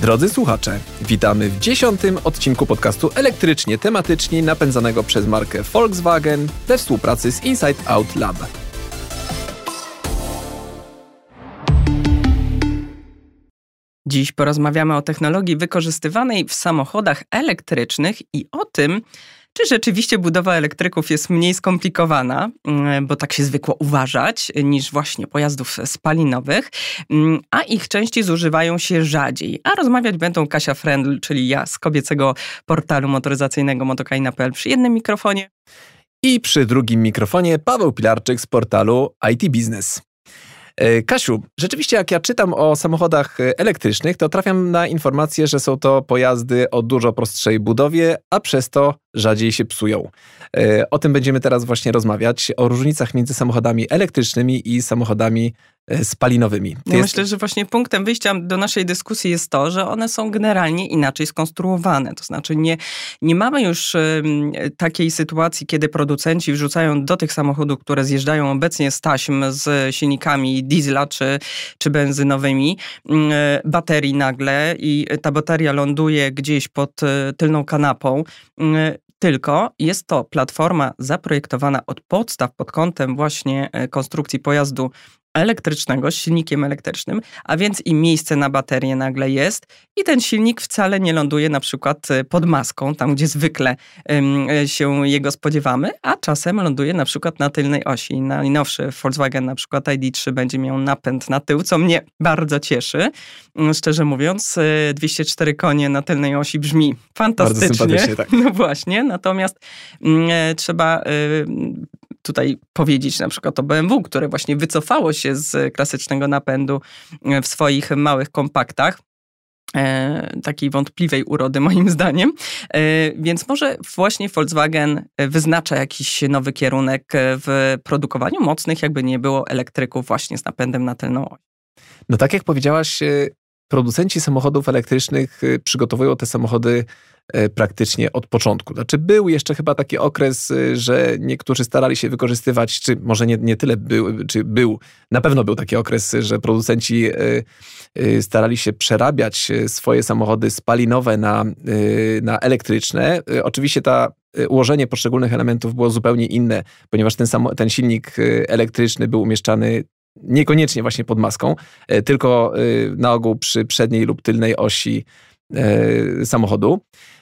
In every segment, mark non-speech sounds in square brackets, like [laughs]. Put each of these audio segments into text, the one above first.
Drodzy słuchacze, witamy w dziesiątym odcinku podcastu elektrycznie tematycznie napędzanego przez markę Volkswagen we współpracy z Inside Out Lab. Dziś porozmawiamy o technologii wykorzystywanej w samochodach elektrycznych i o tym, czy rzeczywiście budowa elektryków jest mniej skomplikowana, mm, bo tak się zwykło uważać, niż właśnie pojazdów spalinowych, mm, a ich części zużywają się rzadziej. A rozmawiać będą Kasia Frendl, czyli ja z kobiecego portalu motoryzacyjnego motokaina.pl przy jednym mikrofonie. I przy drugim mikrofonie Paweł Pilarczyk z portalu IT Business. E, Kasiu, rzeczywiście jak ja czytam o samochodach elektrycznych, to trafiam na informację, że są to pojazdy o dużo prostszej budowie, a przez to rzadziej się psują. E, o tym będziemy teraz właśnie rozmawiać, o różnicach między samochodami elektrycznymi i samochodami e, spalinowymi. Ja jest... myślę, że właśnie punktem wyjścia do naszej dyskusji jest to, że one są generalnie inaczej skonstruowane. To znaczy nie, nie mamy już takiej sytuacji, kiedy producenci wrzucają do tych samochodów, które zjeżdżają obecnie z taśm z silnikami diesla czy, czy benzynowymi, mm, e, baterii nagle i ta bateria ląduje gdzieś pod tylną kanapą mm, tylko jest to platforma zaprojektowana od podstaw pod kątem właśnie e, konstrukcji pojazdu elektrycznego, z silnikiem elektrycznym, a więc i miejsce na baterię nagle jest i ten silnik wcale nie ląduje na przykład e, pod maską, tam gdzie zwykle e, się jego spodziewamy, a czasem ląduje na przykład na tylnej osi. Najnowszy Volkswagen na przykład ID3 będzie miał napęd na tył, co mnie bardzo cieszy. Mm, szczerze mówiąc, 204 konie na tylnej osi brzmi fantastycznie. Tak. [laughs] No właśnie, natomiast mm, trzeba tutaj powiedzieć na przykład o BMW, które właśnie wycofało się z klasycznego napędu e, w swoich małych kompaktach e, takiej wątpliwej urody moim zdaniem. E, więc może właśnie Volkswagen wyznacza jakiś nowy kierunek w produkowaniu mocnych, jakby nie było elektryków właśnie z napędem na tylną oś. No tak jak powiedziałaś, producenci samochodów elektrycznych przygotowują te samochody E, praktycznie od początku. Znaczy był jeszcze chyba taki okres, e, że niektórzy starali się wykorzystywać, czy może nie, nie tyle był, czy był, na pewno był taki okres, że producenci e, starali się przerabiać swoje samochody spalinowe na, na elektryczne. Oczywiście ta ułożenie poszczególnych elementów było zupełnie inne, ponieważ ten, sam, ten silnik elektryczny był umieszczany niekoniecznie właśnie pod maską, tylko na ogół przy przedniej lub tylnej osi samochodu.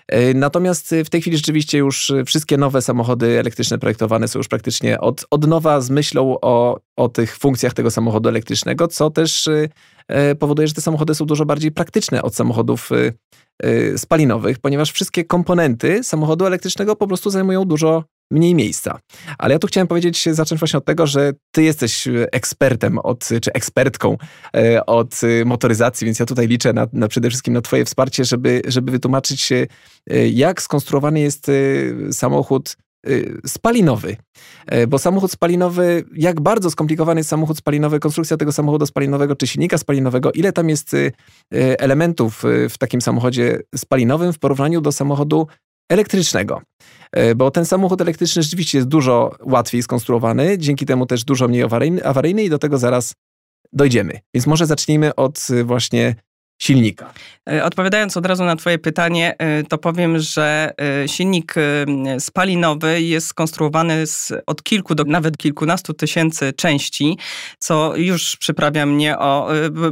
E, natomiast w tej chwili rzeczywiście już wszystkie nowe samochody elektryczne projektowane są już praktycznie od, od nowa z myślą o, o tych funkcjach tego samochodu elektrycznego, co też e, powoduje, że te samochody są dużo bardziej praktyczne od samochodów e, spalinowych, ponieważ wszystkie komponenty samochodu elektrycznego po prostu zajmują dużo mniej miejsca. Ale ja tu chciałem powiedzieć, zacząć właśnie od tego, że ty jesteś ekspertem od, czy ekspertką e, od motoryzacji, więc ja tutaj liczę na, na przede wszystkim na twoje wsparcie, żeby, żeby wytłumaczyć, e, jak skonstruowany jest e, samochód spalinowy. Bo samochód spalinowy, jak bardzo skomplikowany jest samochód spalinowy, konstrukcja tego samochodu spalinowego czy silnika spalinowego, ile tam jest elementów w takim samochodzie spalinowym w porównaniu do samochodu elektrycznego. E, bo ten samochód elektryczny rzeczywiście jest dużo łatwiej skonstruowany, dzięki temu też dużo mniej awaryjny, awaryjny i do tego zaraz dojdziemy. Więc może zacznijmy od y, właśnie silnika. E, odpowiadając od razu na Twoje pytanie, e, to powiem, że e, silnik spalinowy jest skonstruowany z, od kilku do nawet kilkunastu tysięcy części, co już przyprawia mnie o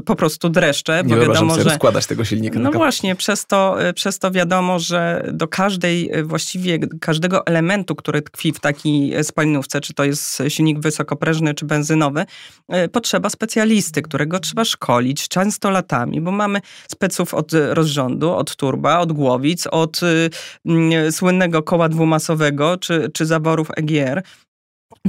po prostu dreszcze. Nie bo wiadomo, sobie że składać tego silnika. No właśnie, przez to, przez to wiadomo, że do każdej, właściwie każdego elementu, który tkwi w takiej spalinówce, czy to jest silnik wysokoprężny, czy benzynowy, potrzeba specjalisty, którego trzeba szkolić często latami, bo mamy speców od rozrządu, od turba, od głowic, od y, słynnego koła dwumasowego czy, czy zaworów EGR.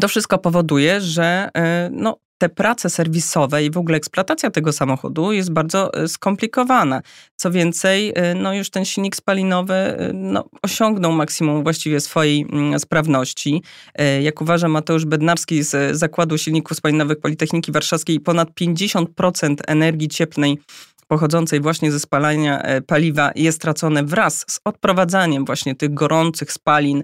To wszystko powoduje, że y, no, te prace serwisowe i w ogóle eksploatacja tego samochodu jest bardzo y, skomplikowana. Co więcej, y, no już ten silnik spalinowy no, osiągnął maksimum właściwie swojej mm, sprawności. Jak uważa Mateusz Bednarski z Zakładu Silników Spalinowych Politechniki Warszawskiej, ponad 50% energii cieplnej pochodzącej właśnie ze spalania e, paliwa jest tracone wraz z odprowadzaniem właśnie tych gorących spalin,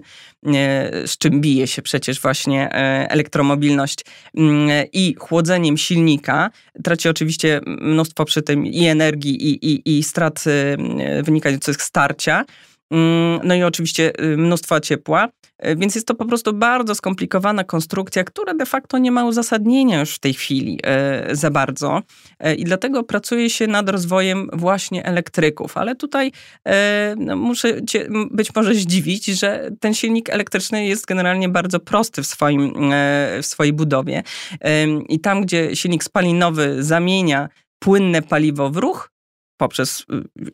z czym bije się przecież właśnie elektromobilność mm, i chłodzeniem silnika. Traci oczywiście mnóstwo przy tym i energii, i, i, i strat wynikających z starcia. Mm, no i oczywiście y, mnóstwo ciepła, y, więc jest to po prostu bardzo skomplikowana konstrukcja, która de facto nie ma uzasadnienia już w tej chwili y, za bardzo. I dlatego pracuje się nad rozwojem właśnie elektryków. Ale tutaj no, muszę cię być może zdziwić, że ten silnik elektryczny jest generalnie bardzo prosty w, swoim, w swojej budowie. I tam, gdzie silnik spalinowy zamienia płynne paliwo w ruch, poprzez y,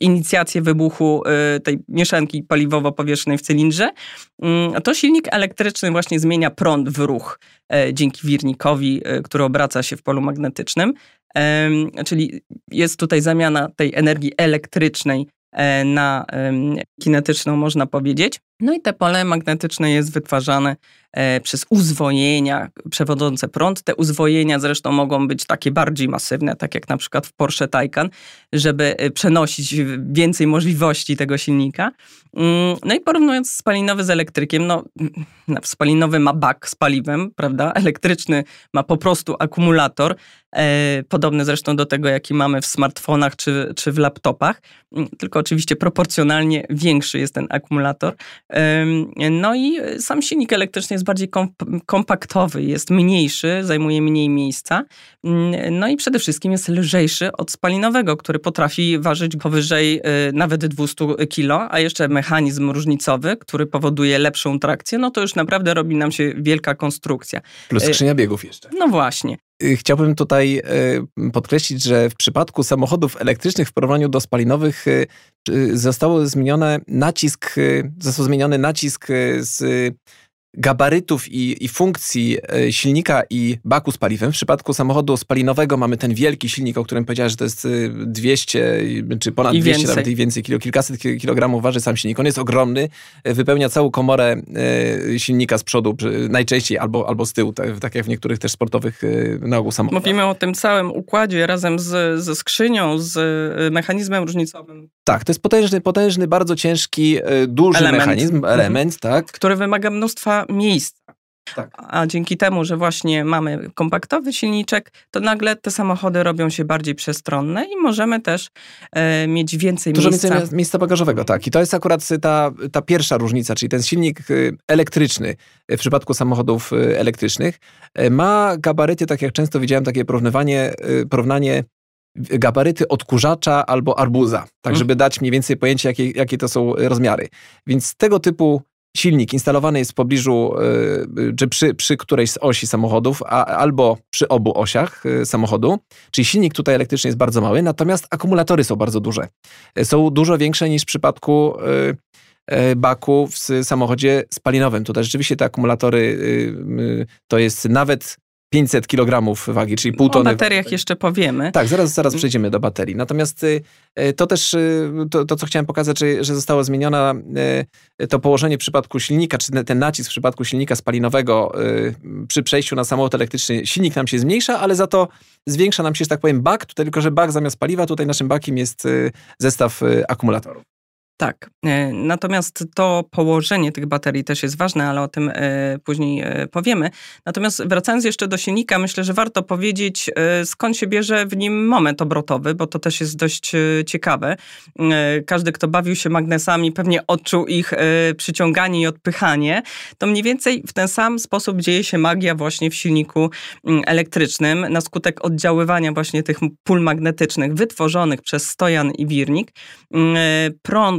inicjację wybuchu y, tej mieszanki paliwowo-powietrznej w cylindrze, mm, to silnik elektryczny właśnie zmienia prąd w ruch e, dzięki wirnikowi, e, który obraca się w polu magnetycznym. Czyli jest tutaj zamiana tej energii elektrycznej e, na kinetyczną, można powiedzieć. No i te pole magnetyczne jest wytwarzane e, przez uzwojenia przewodzące prąd. Te uzwojenia zresztą mogą być takie bardziej masywne, tak jak na przykład w Porsche Taycan, żeby e, przenosić więcej możliwości tego silnika. Mm, no i porównując spalinowy z elektrykiem, no spalinowy ma bak z paliwem, prawda? Elektryczny ma po prostu akumulator, e, podobny zresztą do tego, jaki mamy w smartfonach czy, czy w laptopach, mm, tylko oczywiście proporcjonalnie większy jest ten akumulator. No i sam silnik elektryczny jest bardziej kompaktowy, jest mniejszy, zajmuje mniej miejsca. Mm, no i przede wszystkim jest lżejszy od spalinowego, który potrafi ważyć powyżej y, nawet 200 kg, a jeszcze mechanizm różnicowy, który powoduje lepszą trakcję, no to już naprawdę robi nam się wielka konstrukcja. Plus y, skrzynia biegów jeszcze. No właśnie. Y, chciałbym tutaj podkreślić, że w przypadku samochodów elektrycznych w porównaniu do spalinowych zostało zmienione nacisk, został zmieniony nacisk z gabarytów i, i, funkcji e, silnika i baku z paliwem. W przypadku samochodu spalinowego mamy ten wielki silnik, o którym powiedziałeś, że to jest 200 e, czy ponad I 200, więcej. nawet i więcej, kilo, kilkaset kilogramów waży sam silnik. On jest ogromny, e, wypełnia całą komorę silnika z przodu, najczęściej albo, albo z tyłu, tak, tak jak w niektórych też sportowych na ogół samochodach. Mówimy o tym całym układzie razem z, ze skrzynią, z mechanizmem różnicowym. Tak, to jest potężny, potężny, bardzo ciężki, duży element. mechanizm, element, mhm. tak. Który wymaga mnóstwa miejsca. Tak. A dzięki temu, że właśnie mamy kompaktowy silniczek, to nagle te samochody robią się bardziej przestronne i możemy też e, mieć więcej Dużo miejsca. Dużo więcej miejsca bagażowego, tak. I to jest akurat ta, ta pierwsza różnica, czyli ten silnik y, elektryczny w przypadku samochodów y, elektrycznych ma gabaryty, tak jak często widziałem takie porównywanie, y, porównanie gabaryty odkurzacza albo arbuza, tak mhm. żeby dać mniej więcej pojęcie, jakie, jakie to są rozmiary. Więc tego typu silnik instalowany jest w pobliżu, y, czy przy, przy którejś z osi samochodów, a, albo przy obu osiach y, samochodu. Czyli silnik tutaj elektryczny jest bardzo mały, natomiast akumulatory są bardzo duże. Są dużo większe niż w przypadku y, baku w samochodzie spalinowym. Tutaj rzeczywiście te akumulatory to jest nawet 500 kg wagi, czyli pół tony. O bateriach jeszcze powiemy. Tak, zaraz, zaraz przejdziemy do baterii. Natomiast y, y, to też, y, to, to co chciałem pokazać, że zostało zmienione to położenie w przypadku silnika, czy ten nacisk w przypadku silnika spalinowego przy przejściu na samochód elektryczny, silnik nam się zmniejsza, ale za to zwiększa nam się, że tak powiem, bak, tutaj tylko, że bak zamiast paliwa, tutaj naszym bakiem jest zestaw akumulatorów. Tak. E, natomiast to położenie tych baterii też jest ważne, ale o tym e, później e, powiemy. Natomiast wracając jeszcze do silnika, myślę, że warto powiedzieć, skąd się bierze w nim moment obrotowy, bo to też jest dość ciekawe. Każdy, kto bawił się magnesami, pewnie odczuł ich przyciąganie i odpychanie. To mniej więcej w ten sam sposób dzieje się magia właśnie w silniku mm, elektrycznym na skutek oddziaływania właśnie tych pól magnetycznych wytworzonych przez stojan i wirnik. Mm,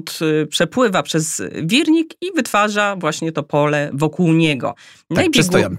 prąd Y, przepływa przez wirnik i wytwarza właśnie to pole wokół niego. No tak, biegu... przestojan,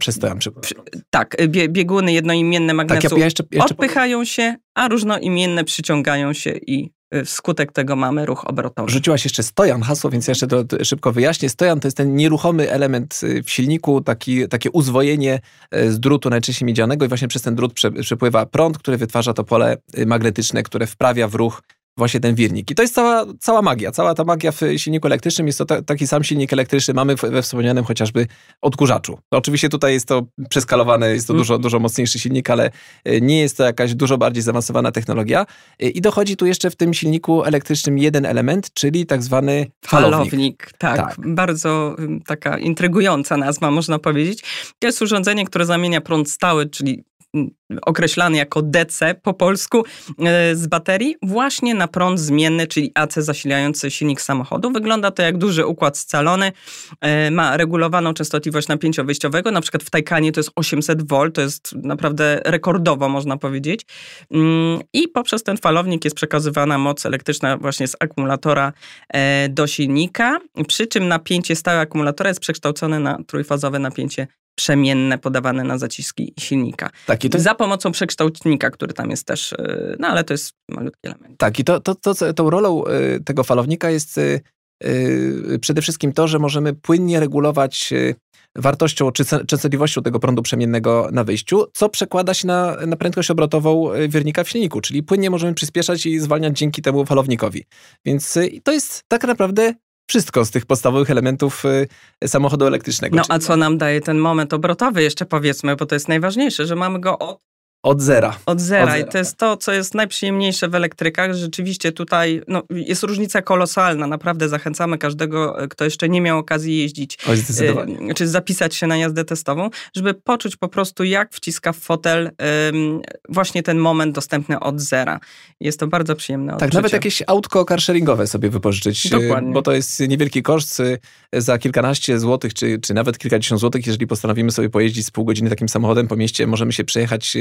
Tak, bieguny jednoimienne magnesu tak, ja jeszcze, jeszcze odpychają się, a różnoimienne przyciągają się i y, wskutek tego mamy ruch obrotowy. Rzuciłaś jeszcze stojan hasło, więc jeszcze to szybko wyjaśnię. Stojan to jest ten nieruchomy element y, w silniku, taki, takie uzwojenie z drutu najczęściej miedzianego i właśnie przez ten drut przepływa prąd, który wytwarza to pole magnetyczne, które wprawia w ruch właśnie ten wirnik. I to jest cała, cała magia. Cała ta magia w silniku elektrycznym jest to ta, taki sam silnik elektryczny mamy we wspomnianym chociażby odkurzaczu. No, oczywiście tutaj jest to przeskalowane, jest to mm. dużo, dużo mocniejszy silnik, ale e, nie jest to jakaś dużo bardziej zaawansowana technologia. E, I dochodzi tu jeszcze w tym silniku elektrycznym jeden element, czyli tak zwany falownik. falownik tak, tak, bardzo taka intrygująca nazwa, można powiedzieć. To jest urządzenie, które zamienia prąd stały, czyli określany jako DC po polsku e, z baterii właśnie na prąd zmienny, czyli AC zasilający silnik samochodu. Wygląda to jak duży układ scalony, e, ma regulowaną częstotliwość napięcia wyjściowego, na przykład w Taycanie to jest 800 V, to jest naprawdę rekordowo można powiedzieć mm, i poprzez ten falownik jest przekazywana moc elektryczna właśnie z akumulatora e, do silnika, przy czym napięcie stałe akumulatora jest przekształcone na trójfazowe napięcie przemienne podawane na zaciski silnika. Tak, to... Za pomocą przekształtnika, który tam jest też, y, no ale to jest malutki element. Tak, i to, to, to, tą rolą y, tego falownika jest y, przede wszystkim to, że możemy płynnie regulować wartością czy częstotliwością tego prądu przemiennego na wyjściu, co przekłada się na, na prędkość obrotową wiernika w silniku, czyli płynnie możemy przyspieszać i zwalniać dzięki temu falownikowi. Więc to jest tak naprawdę wszystko z tych podstawowych elementów y, samochodu elektrycznego. No a co nam daje ten moment obrotowy jeszcze powiedzmy, bo to jest najważniejsze, że mamy go od od zera. Od zera. Od zera. I to jest to, co jest najprzyjemniejsze w elektrykach. Rzeczywiście tutaj no, jest różnica kolosalna. Naprawdę zachęcamy każdego, kto jeszcze nie miał okazji jeździć. Y, czy zapisać się na jazdę testową, żeby poczuć po prostu, jak wciska w fotel y, właśnie ten moment dostępny od zera. Jest to bardzo przyjemne Tak, nawet jakieś autko carsharingowe sobie wypożyczyć. Y, Dokładnie. Bo to jest niewielki koszt. Za kilkanaście złotych, czy, czy nawet kilkadziesiąt złotych, jeżeli postanowimy sobie pojeździć z pół godziny takim samochodem po mieście, możemy się przejechać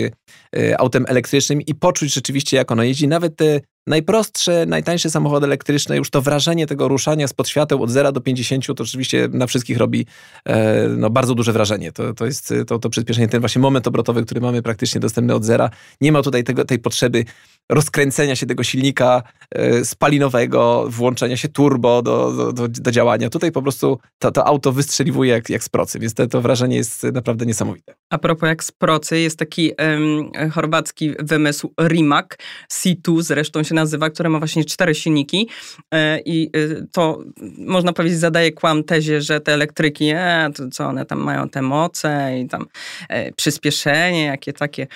autem elektrycznym i poczuć rzeczywiście, jak ono jeździ. Nawet te najprostsze, najtańsze samochody elektryczne, już to wrażenie tego ruszania spod świateł od 0 do 50, to oczywiście na wszystkich robi e, no, bardzo duże wrażenie. To, to jest to, to przyspieszenie, ten właśnie moment obrotowy, który mamy praktycznie dostępny od zera. Nie ma tutaj tego, tej potrzeby rozkręcenia się tego silnika e, spalinowego, włączenia się turbo do, do, do, do działania. Tutaj po prostu to, to auto wystrzeliwuje jak, jak z procy, więc to, to wrażenie jest naprawdę niesamowite. A propos jak z procy, jest taki chorwacki wymysł Rimac, C2 zresztą się nazywa, które ma właśnie cztery silniki e, i e, to można powiedzieć zadaje kłam tezie, że te elektryki, e, to co one tam mają te moce i tam e, przyspieszenie, jakie takie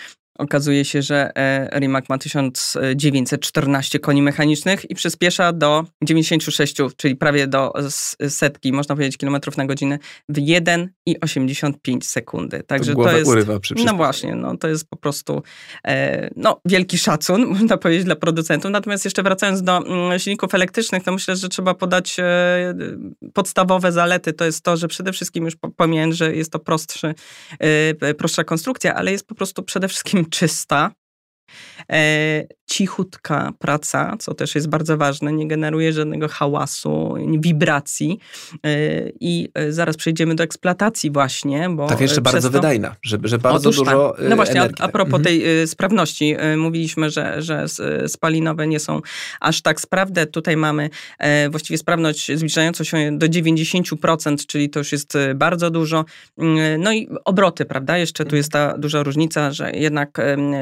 Okazuje się, że e, Rimac ma 1914 koni mechanicznych i przyspiesza do 96, czyli prawie do setki, można powiedzieć, kilometrów na godzinę w 1,85 sekundy. Także to, to jest. Urywa przy no właśnie, no, to jest po prostu e, no, wielki szacun, [laughs] można powiedzieć, dla producentów. Natomiast jeszcze wracając do mm, silników elektrycznych, to myślę, że trzeba podać e, podstawowe zalety. To jest to, że przede wszystkim już pomijając, że jest to prostszy, prostsza konstrukcja, ale jest po prostu przede wszystkim czysta, e, cichutka praca, co też jest bardzo ważne, nie generuje żadnego hałasu, wibracji e, i e, zaraz przejdziemy do eksploatacji właśnie, bo... Tak, jeszcze bardzo to... wydajna, że, że bardzo Otóż dużo tak. No właśnie, a, a, propos mhm. tej sprawności, mówiliśmy, że, że spalinowe nie są aż tak sprawne. Tutaj mamy właściwie sprawność zbliżającą się do 90%, czyli to już jest bardzo dużo. No i obroty, prawda? Jeszcze tu mhm. jest ta duża różnica, że jednak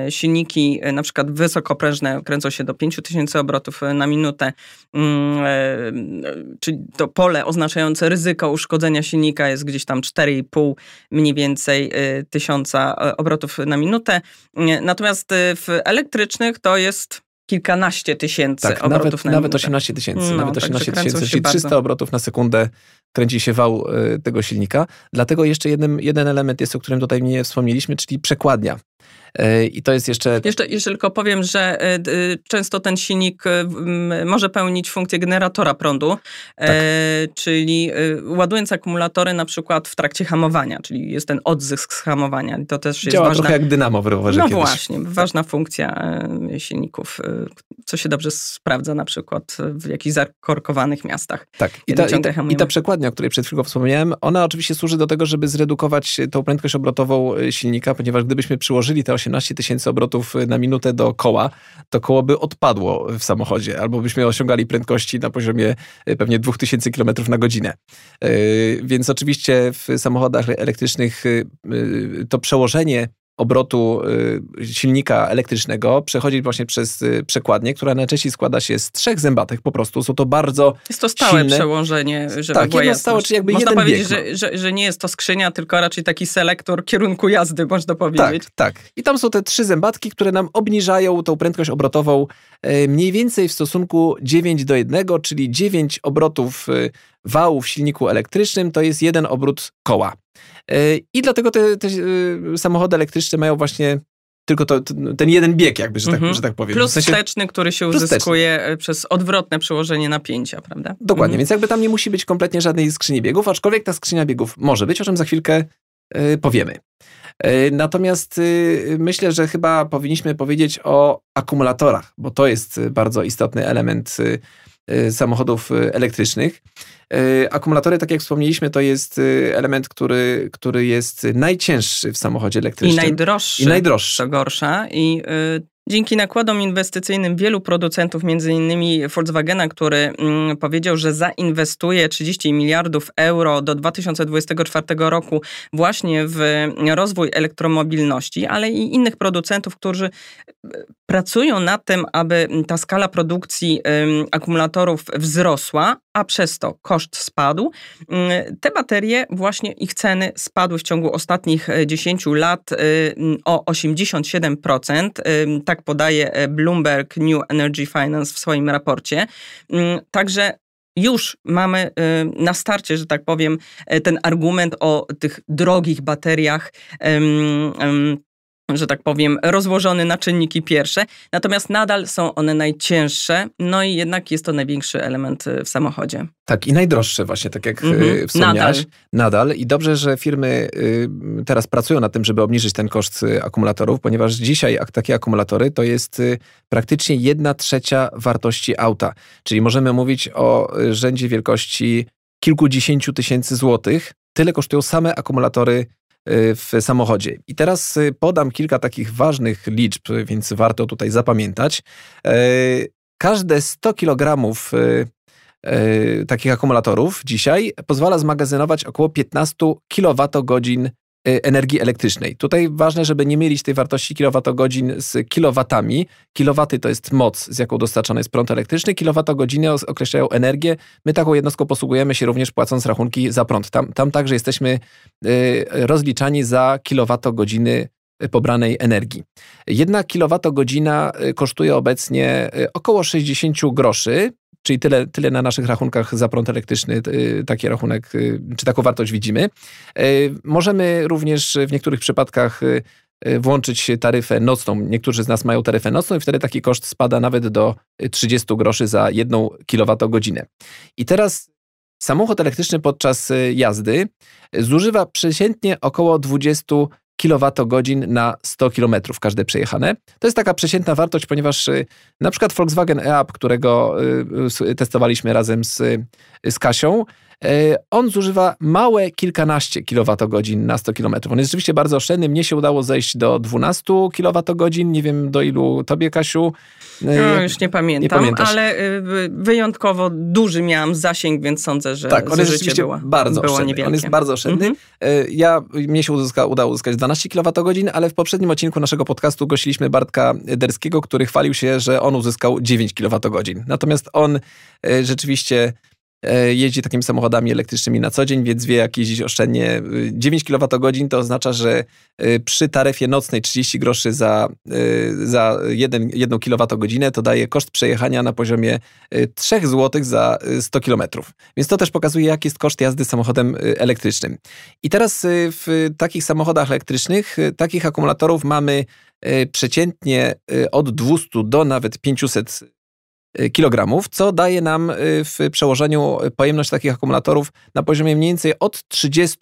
silniki na przykład wysokoprężne kręcą się do 5000 obrotów e, na minutę, mm, e, czyli to pole oznaczające ryzyko uszkodzenia silnika jest gdzieś tam 4,5 mniej więcej e, tysiąca obrotów na minutę. Natomiast w elektrycznych to jest kilkanaście tysięcy tak, obrotów nawet, na Nawet 18 tysięcy, no, nawet 18 tysięcy, czyli 300 bardzo. obrotów na sekundę kręci się wał tego silnika. Dlatego jeszcze jeden, jeden element jest, o którym tutaj nie wspomnieliśmy, czyli przekładnia. E, I to jest jeszcze... Jeszcze, jeszcze tylko powiem, że e, często ten silnik e, może pełnić funkcję generatora prądu, tak. czyli ładując akumulatory na przykład w trakcie hamowania, czyli jest ten odzysk z hamowania. To też jest Działa ważna... trochę jak dynamo w rowerze No kiedyś. właśnie, ważna funkcja silników, co się dobrze sprawdza na przykład w jakichś zakorkowanych miastach. Tak, I ta, i, ta, i ta przekładnia, o której przed chwilą wspomniałem, ona oczywiście służy do tego, żeby zredukować tą prędkość obrotową silnika, ponieważ gdybyśmy przyłożyli te 18 tysięcy obrotów na minutę do koła, to koło by odpadło w samochodzie, albo byśmy osiągali prędkości na poziomie e, pewnie 2000 km na godzinę. Więc oczywiście w samochodach elektrycznych to przełożenie obrotu silnika elektrycznego przechodzi właśnie przez przekładnię, która najczęściej składa się z trzech zębatek po prostu. Są to bardzo Jest to stałe silne... przełożenie, żeby tak, była jedno stałe, czyli jakby Można jeden powiedzieć, bieg. Że, że, że, nie jest to skrzynia, tylko raczej taki selektor kierunku jazdy, można powiedzieć. Tak, tak. I tam są te trzy zębatki, które nam obniżają tą prędkość obrotową mniej więcej w stosunku 9 do 1, czyli 9 obrotów wału w silniku elektrycznym to jest jeden obrót koła. I dlatego te, te samochody elektryczne mają właśnie tylko to, ten jeden bieg, jakby, że tak, mhm. że tak powiem. Plus w sensie, wsteczny, który się uzyskuje wsteczny. przez odwrotne przełożenie napięcia, prawda? Dokładnie, mhm. więc jakby tam nie musi być kompletnie żadnej skrzyni biegów, aczkolwiek ta skrzynia biegów może być, o czym za chwilkę y, powiemy. Y, natomiast y, myślę, że chyba powinniśmy powiedzieć o akumulatorach, bo to jest bardzo istotny element samochodów elektrycznych. E, akumulatory, tak jak wspomnieliśmy, to jest element, który, który jest najcięższy w samochodzie elektrycznym. I najdroższy. I najdroższy. Co gorsza. I y, Dzięki nakładom inwestycyjnym wielu producentów, między innymi Volkswagena, który mm, powiedział, że zainwestuje 30 miliardów euro do 2024 roku właśnie w rozwój elektromobilności, ale i innych producentów, którzy pracują nad tym, aby ta skala produkcji akumulatorów wzrosła, a przez to koszt spadł. Te baterie, właśnie ich ceny spadły w ciągu ostatnich 10 e, lat y, o 87%. Tak podaje e, Bloomberg New Energy Finance w swoim raporcie. Także już mamy e, na starcie, że tak powiem, e, ten argument o tych drogich bateriach że tak powiem, rozłożony na czynniki pierwsze, natomiast nadal są one najcięższe, no i jednak jest to największy element y, w samochodzie. Tak, i najdroższe właśnie, tak jak mm-hmm. wspomniałaś. Nadal. nadal. I dobrze, że firmy y, teraz pracują nad tym, żeby obniżyć ten koszt akumulatorów, ponieważ dzisiaj takie akumulatory to jest praktycznie jedna trzecia wartości auta. Czyli możemy mówić o rzędzie wielkości kilkudziesięciu tysięcy złotych. Tyle kosztują same akumulatory Y, w samochodzie. I teraz y, podam kilka takich ważnych liczb, więc warto tutaj zapamiętać. Y, każde 100 kg takich akumulatorów dzisiaj pozwala zmagazynować około 15 kWh Y, energii elektrycznej. Tutaj ważne, żeby nie mylić tej wartości kilowatogodzin z kilowatami. Kilowaty to jest moc, z jaką dostarczany jest prąd elektryczny. Kilowatogodziny określają energię. My taką jednostką posługujemy się również płacąc rachunki za prąd. Tam, tam także jesteśmy y, rozliczani za kilowatogodziny pobranej energii. Jedna kilowatogodzina kosztuje obecnie około 60 groszy, czyli tyle, tyle na naszych rachunkach za prąd elektryczny, y, taki rachunek, y, czy taką wartość widzimy. Y, możemy również w niektórych przypadkach włączyć taryfę nocną. Niektórzy z nas mają taryfę nocną i wtedy taki koszt spada nawet do 30 groszy za jedną kilowatogodzinę. I teraz samochód elektryczny podczas jazdy zużywa przeciętnie około 20 kWh na 100 km każde przejechane. To jest taka przeciętna wartość, ponieważ y, na przykład Volkswagen e-Up, którego y, testowaliśmy razem z, z Kasią, on zużywa małe kilkanaście kilowatogodzin na 100 km. On jest rzeczywiście bardzo oszczędny. Mnie się udało zejść do 12 kilowatogodzin. Nie wiem do ilu tobie, Kasiu. E, no, już nie pamiętam, nie ale y, wyjątkowo duży miałam zasięg, więc sądzę, że tak, on jest rzeczywiście bardzo było oszczędny. On jest bardzo oszczędny. Mhm. E, ja, mnie się uzyska, udało uzyskać 12 kWh, ale w poprzednim odcinku naszego podcastu gościliśmy Bartka Derskiego, który chwalił się, że on uzyskał 9 kWh. Natomiast on rzeczywiście E, jeździ takimi samochodami elektrycznymi na co dzień, więc wie jak jeździć oszczędnie. 9 kWh to oznacza, że e, przy taryfie nocnej 30 groszy za, e, za 1, 1 kWh to daje koszt przejechania na poziomie 3 zł za 100 km. Więc to też pokazuje, jaki jest koszt jazdy samochodem elektrycznym. I teraz w takich samochodach elektrycznych, takich akumulatorów mamy przeciętnie od 200 do nawet 500 Y, kilogramów, co daje nam y, w przełożeniu pojemność takich akumulatorów na poziomie mniej więcej od 30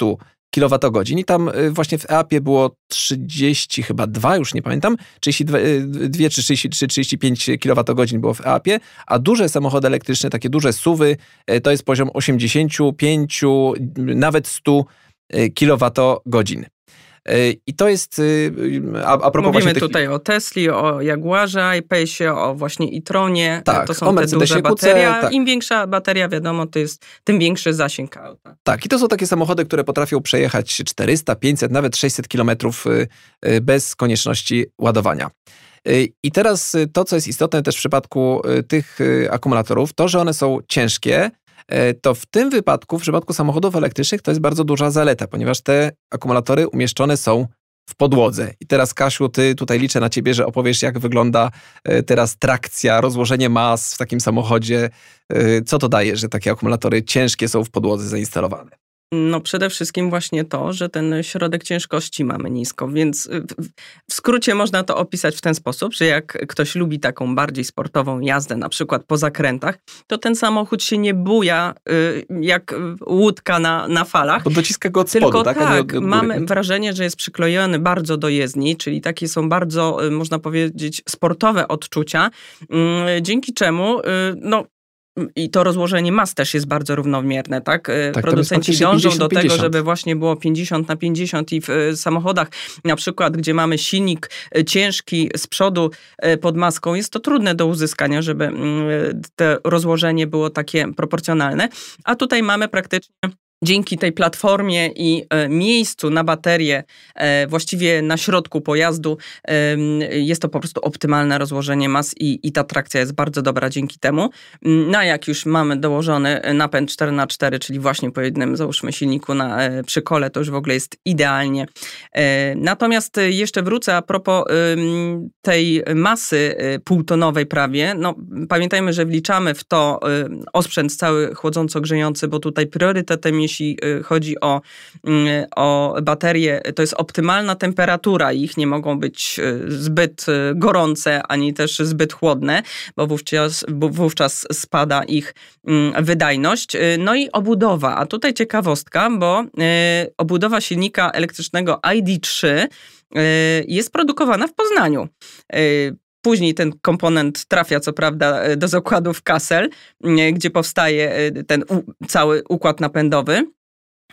kWh. I tam y, właśnie w EAP-ie było 30, chyba 2, już nie pamiętam, 32 czy 33, 35 kWh było w EAP-ie, a duże samochody elektryczne, takie duże suwy, to jest poziom 85, nawet 100 kWh. I to jest, a, a propos Mówimy tych... tutaj o Tesli, o Jaguarze, iPace'ie, o właśnie e-tronie. Tak, to są te duże baterie. Tak. Im większa bateria, wiadomo, to jest tym większy zasięg auta. Tak, i to są takie samochody, które potrafią przejechać 400, 500, nawet 600 kilometrów bez konieczności ładowania. I teraz to, co jest istotne też w przypadku tych akumulatorów, to, że one są ciężkie, to w tym wypadku, w przypadku samochodów elektrycznych, to jest bardzo duża zaleta, ponieważ te akumulatory umieszczone są w podłodze. I teraz, Kasiu, ty tutaj liczę na ciebie, że opowiesz, jak wygląda e, teraz trakcja, rozłożenie mas w takim samochodzie. E, co to daje, że takie akumulatory ciężkie są w podłodze zainstalowane? No przede wszystkim właśnie to, że ten środek ciężkości mamy nisko, więc w skrócie można to opisać w ten sposób, że jak ktoś lubi taką bardziej sportową jazdę, na przykład po zakrętach, to ten samochód się nie buja y, jak łódka na, na falach. Bo dociska go od spodu, Tylko tak? tak, mamy wrażenie, że jest przyklejony bardzo do jezdni, czyli takie są bardzo, y, można powiedzieć, sportowe odczucia, mm, dzięki czemu no, i to rozłożenie mas też jest bardzo równomierne, tak? E, tak Producenci dążą 50, do tego, 50. żeby właśnie było 50 na 50 i w e, samochodach na przykład, gdzie mamy silnik e, ciężki z przodu pod maską, jest to trudne do uzyskania, żeby mm, to rozłożenie było takie proporcjonalne, a tutaj mamy praktycznie dzięki tej platformie i e, miejscu na baterię, e, właściwie na środku pojazdu, jest to po prostu optymalne rozłożenie mas i, i ta trakcja jest bardzo dobra dzięki temu. Mm, no a jak już mamy dołożony napęd 4x4, czyli właśnie po jednym, załóżmy, silniku na e, przykole, to już w ogóle jest idealnie. Natomiast jeszcze wrócę a propos tej masy półtonowej prawie. No, pamiętajmy, że wliczamy w to osprzęt cały chłodząco-grzejący, bo tutaj priorytetem jeśli y, chodzi o, mm, o baterie, to jest optymalna temperatura. Ich nie mogą być y, zbyt y, gorące, ani też zbyt chłodne, bo wówczas, wówczas spada ich mm, wydajność. No i obudowa. A tutaj ciekawostka, bo obudowa silnika elektrycznego ID3 jest produkowana w Poznaniu. Później ten komponent trafia, co prawda, do zakładów Kassel, gdzie powstaje ten cały układ napędowy.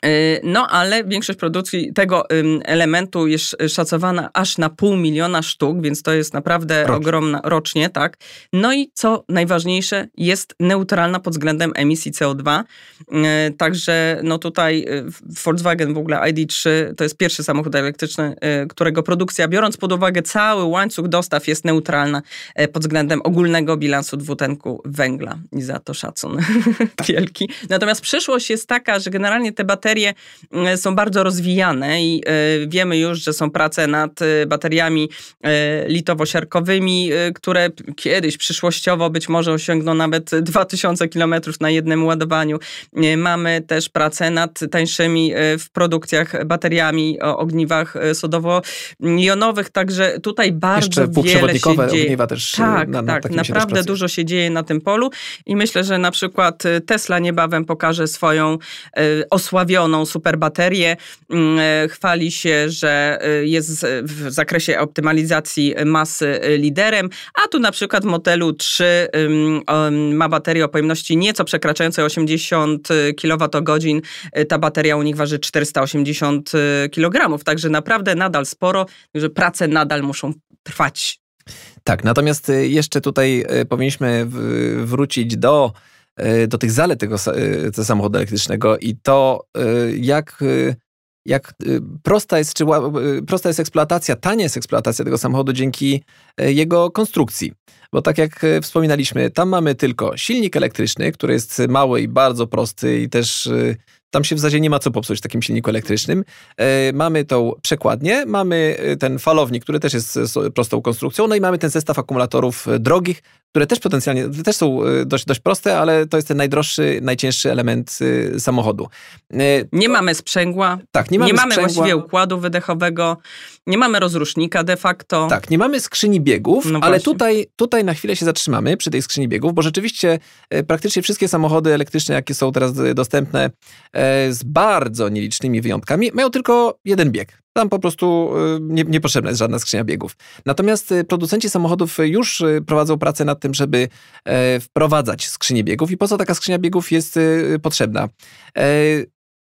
Y, no, ale większość produkcji tego elementu jest szacowana aż na pół miliona sztuk, więc to jest naprawdę rocznie. ogromna rocznie, tak. No i co najważniejsze, jest neutralna pod względem emisji CO2. Y, także no tutaj y, Volkswagen w ogóle ID3 to jest pierwszy samochód elektryczny, którego produkcja, biorąc pod uwagę cały łańcuch dostaw, jest neutralna pod względem ogólnego bilansu dwutlenku węgla. I za to szacun [laughs] tak. wielki. Natomiast przyszłość jest taka, że generalnie te baterie baterie mm, są bardzo rozwijane i e, wiemy już, że są prace nad e, bateriami e, litowo-siarkowymi, które kiedyś przyszłościowo być może osiągną nawet [laughs] 2000 km na jednym ładowaniu. Mamy też pracę nad tańszymi w produkcjach bateriami o ogniwach sodowo-jonowych, także tutaj bardzo Jeszcze wiele się dzieje. też tak, na, na tak, naprawdę dużo się dzieje na tym polu i myślę, że na przykład Tesla niebawem pokaże swoją osławioną super superbaterię. Mm, e, chwali się, że e, jest w zakresie optymalizacji masy e, liderem, a tu na przykład w modelu 3 ma baterię o pojemności nieco przekraczającej 80 kWh. Ta bateria u nich waży 480 kg, także naprawdę nadal sporo, że prace nadal muszą trwać. Tak, natomiast jeszcze tutaj powinniśmy wrócić do do tych zalet tego, e, tego samochodu elektrycznego i to, e, jak, jak prosta, jest, czy, prosta jest eksploatacja, tania jest eksploatacja tego samochodu dzięki jego konstrukcji. Bo tak jak wspominaliśmy, tam mamy tylko silnik elektryczny, który jest mały i bardzo prosty i też tam się w zasadzie nie ma co popsuć w takim silniku elektrycznym. Mamy tą przekładnię, mamy ten falownik, który też jest prostą konstrukcją, no i mamy ten zestaw akumulatorów drogich, które też potencjalnie, też są dość, dość proste, ale to jest ten najdroższy, najcięższy element samochodu. Nie mamy sprzęgła. Tak, nie mamy, nie mamy właściwie układu wydechowego, nie mamy rozrusznika de facto. Tak, nie mamy skrzyni biegów, no ale tutaj, tutaj na chwilę się zatrzymamy przy tej skrzyni biegów, bo rzeczywiście praktycznie wszystkie samochody elektryczne, jakie są teraz dostępne z bardzo nielicznymi wyjątkami, mają tylko jeden bieg. Tam po prostu nie, niepotrzebna jest żadna skrzynia biegów. Natomiast producenci samochodów już prowadzą pracę nad tym, żeby e, wprowadzać skrzynię biegów. I po co taka skrzynia biegów jest potrzebna?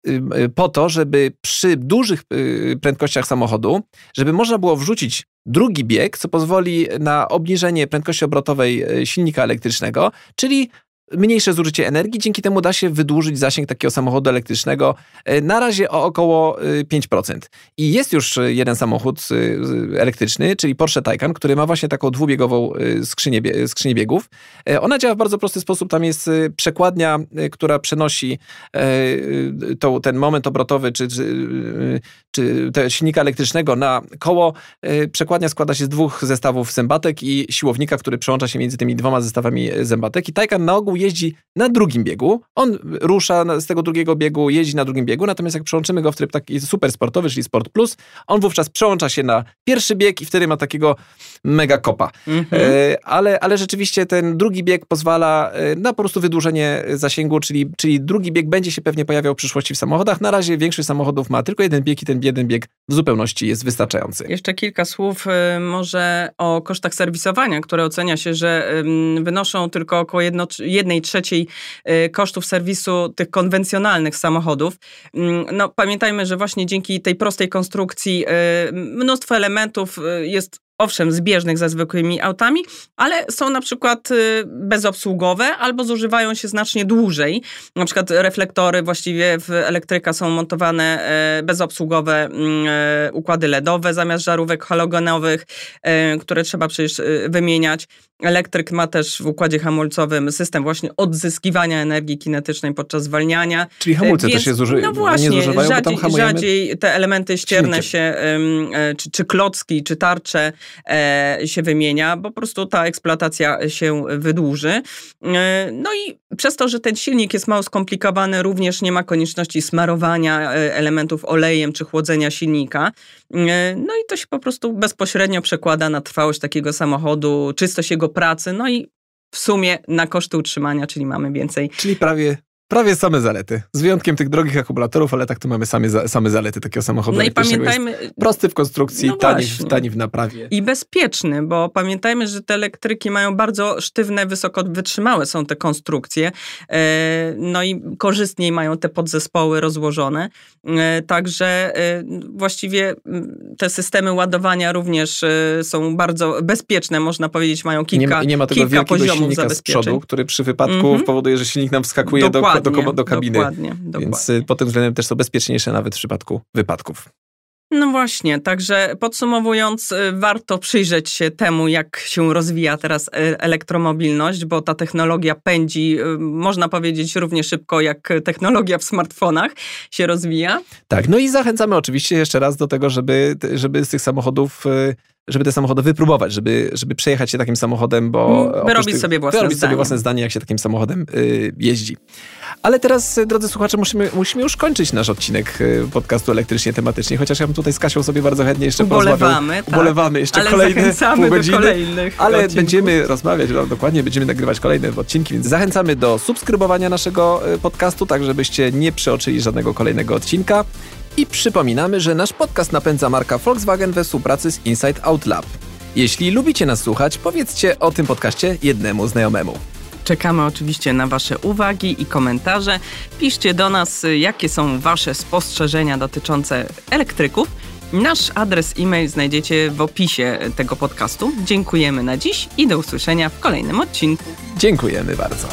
E, po to, żeby przy dużych prędkościach samochodu, żeby można było wrzucić drugi bieg, co pozwoli na obniżenie prędkości obrotowej silnika elektrycznego, czyli mniejsze zużycie energii, dzięki temu da się wydłużyć zasięg takiego samochodu elektrycznego e, na razie o około 5%. E, I jest już e, jeden samochód elektryczny, czyli Porsche Taycan, który ma właśnie taką dwubiegową skrzynię, skrzynię biegów. Ona działa w bardzo prosty sposób. Tam jest przekładnia, która przenosi ten moment obrotowy, czy, czy, czy silnika elektrycznego na koło. Przekładnia składa się z dwóch zestawów zębatek i siłownika, który przełącza się między tymi dwoma zestawami zębatek. I Taycan na ogół jeździ na drugim biegu. On rusza z tego drugiego biegu, jeździ na drugim biegu, natomiast jak przełączymy go w tryb taki super sportowy, czyli Sport Plus, on wówczas przełącza się na pierwszy bieg i wtedy ma takiego mega kopa. Mhm. E, ale, ale rzeczywiście ten drugi bieg pozwala e, na po prostu wydłużenie zasięgu, czyli, czyli drugi bieg będzie się pewnie pojawiał w przyszłości w samochodach. Na razie większość samochodów ma tylko jeden bieg i ten jeden bieg w zupełności jest wystarczający. Jeszcze kilka słów y, może o kosztach serwisowania, które ocenia się, że wynoszą tylko około jedno, jednej trzeciej y, kosztów serwisu tych konwencjonalnych samochodów. Mm, no, pamiętajmy, że właśnie dzięki tej prostej konstrukcji y, mnóstwo elementów y, jest owszem, zbieżnych ze zwykłymi autami, ale są na przykład bezobsługowe albo zużywają się znacznie dłużej. Na przykład reflektory właściwie w elektryka są montowane bezobsługowe mm, układy LEDowe zamiast żarówek halogenowych, które trzeba przecież wymieniać. Elektryk ma też w układzie hamulcowym system właśnie odzyskiwania energii kinetycznej podczas zwalniania. Czyli hamulce Więc, też się zuży- no właśnie, nie zużywają, rzadziej, rzadziej te elementy ścierne się, e, czy, czy klocki, czy tarcze e, się wymienia, bo po prostu ta eksploatacja się wydłuży. E, no i przez to, że ten silnik jest mało skomplikowany, również nie ma konieczności smarowania elementów olejem czy chłodzenia silnika. No i to się po prostu bezpośrednio przekłada na trwałość takiego samochodu, czystość jego pracy, no i w sumie na koszty utrzymania, czyli mamy więcej. Czyli prawie Prawie same zalety. Z wyjątkiem tych drogich akumulatorów, ale tak to mamy same, same zalety takiego samochodu. No i pamiętajmy. prosty w konstrukcji, no tani, w, tani w naprawie. I bezpieczny, bo pamiętajmy, że te elektryki mają bardzo sztywne, wysoko wytrzymałe są te konstrukcje. E, no i korzystniej mają te podzespoły rozłożone. E, także e, właściwie te systemy ładowania również są bardzo bezpieczne, można powiedzieć, mają kilka, nie, nie ma tego kilka poziomów zabezpieczeń. z przodu, który przy wypadku mm -hmm. powoduje, że silnik nam wskakuje Dokładnie. Do do, do kabiny. Dokładnie, dokładnie. Więc y, pod tym względem też są bezpieczniejsze nawet w przypadku wypadków. No właśnie, także podsumowując, y, warto przyjrzeć się temu, jak się rozwija teraz y, elektromobilność, bo ta technologia pędzi, można powiedzieć, równie szybko, jak technologia w smartfonach się rozwija. Tak, no i zachęcamy oczywiście jeszcze raz do tego, żeby, żeby z tych samochodów żeby te samochody wypróbować, żeby, żeby przejechać się takim samochodem, bo... Mm, wyrobić sobie własne wyrobić zdanie. sobie własne zdanie, jak się takim samochodem y, jeździ. Ale teraz, y, drodzy słuchacze, musimy, musimy już kończyć nasz odcinek y, podcastu elektrycznie tematycznie, chociaż ja bym tutaj z Kasią sobie bardzo chętnie jeszcze Ubolewamy, tak. Ubolewamy jeszcze ale kolejne pół godziny. ale odcinków. będziemy rozmawiać, no, dokładnie, będziemy nagrywać kolejne odcinki, więc zachęcamy do subskrybowania naszego y, podcastu, tak żebyście nie przeoczyli żadnego kolejnego odcinka. I przypominamy, że nasz podcast napędza marka Volkswagen we współpracy z Inside Out Lab. Jeśli lubicie nas słuchać, powiedzcie o tym podcaście jednemu znajomemu. Czekamy oczywiście na Wasze uwagi i komentarze. Piszcie do nas, jakie są Wasze spostrzeżenia dotyczące elektryków. Nasz adres e-mail znajdziecie w opisie tego podcastu. Dziękujemy na dziś i do usłyszenia w kolejnym odcinku. Dziękujemy bardzo.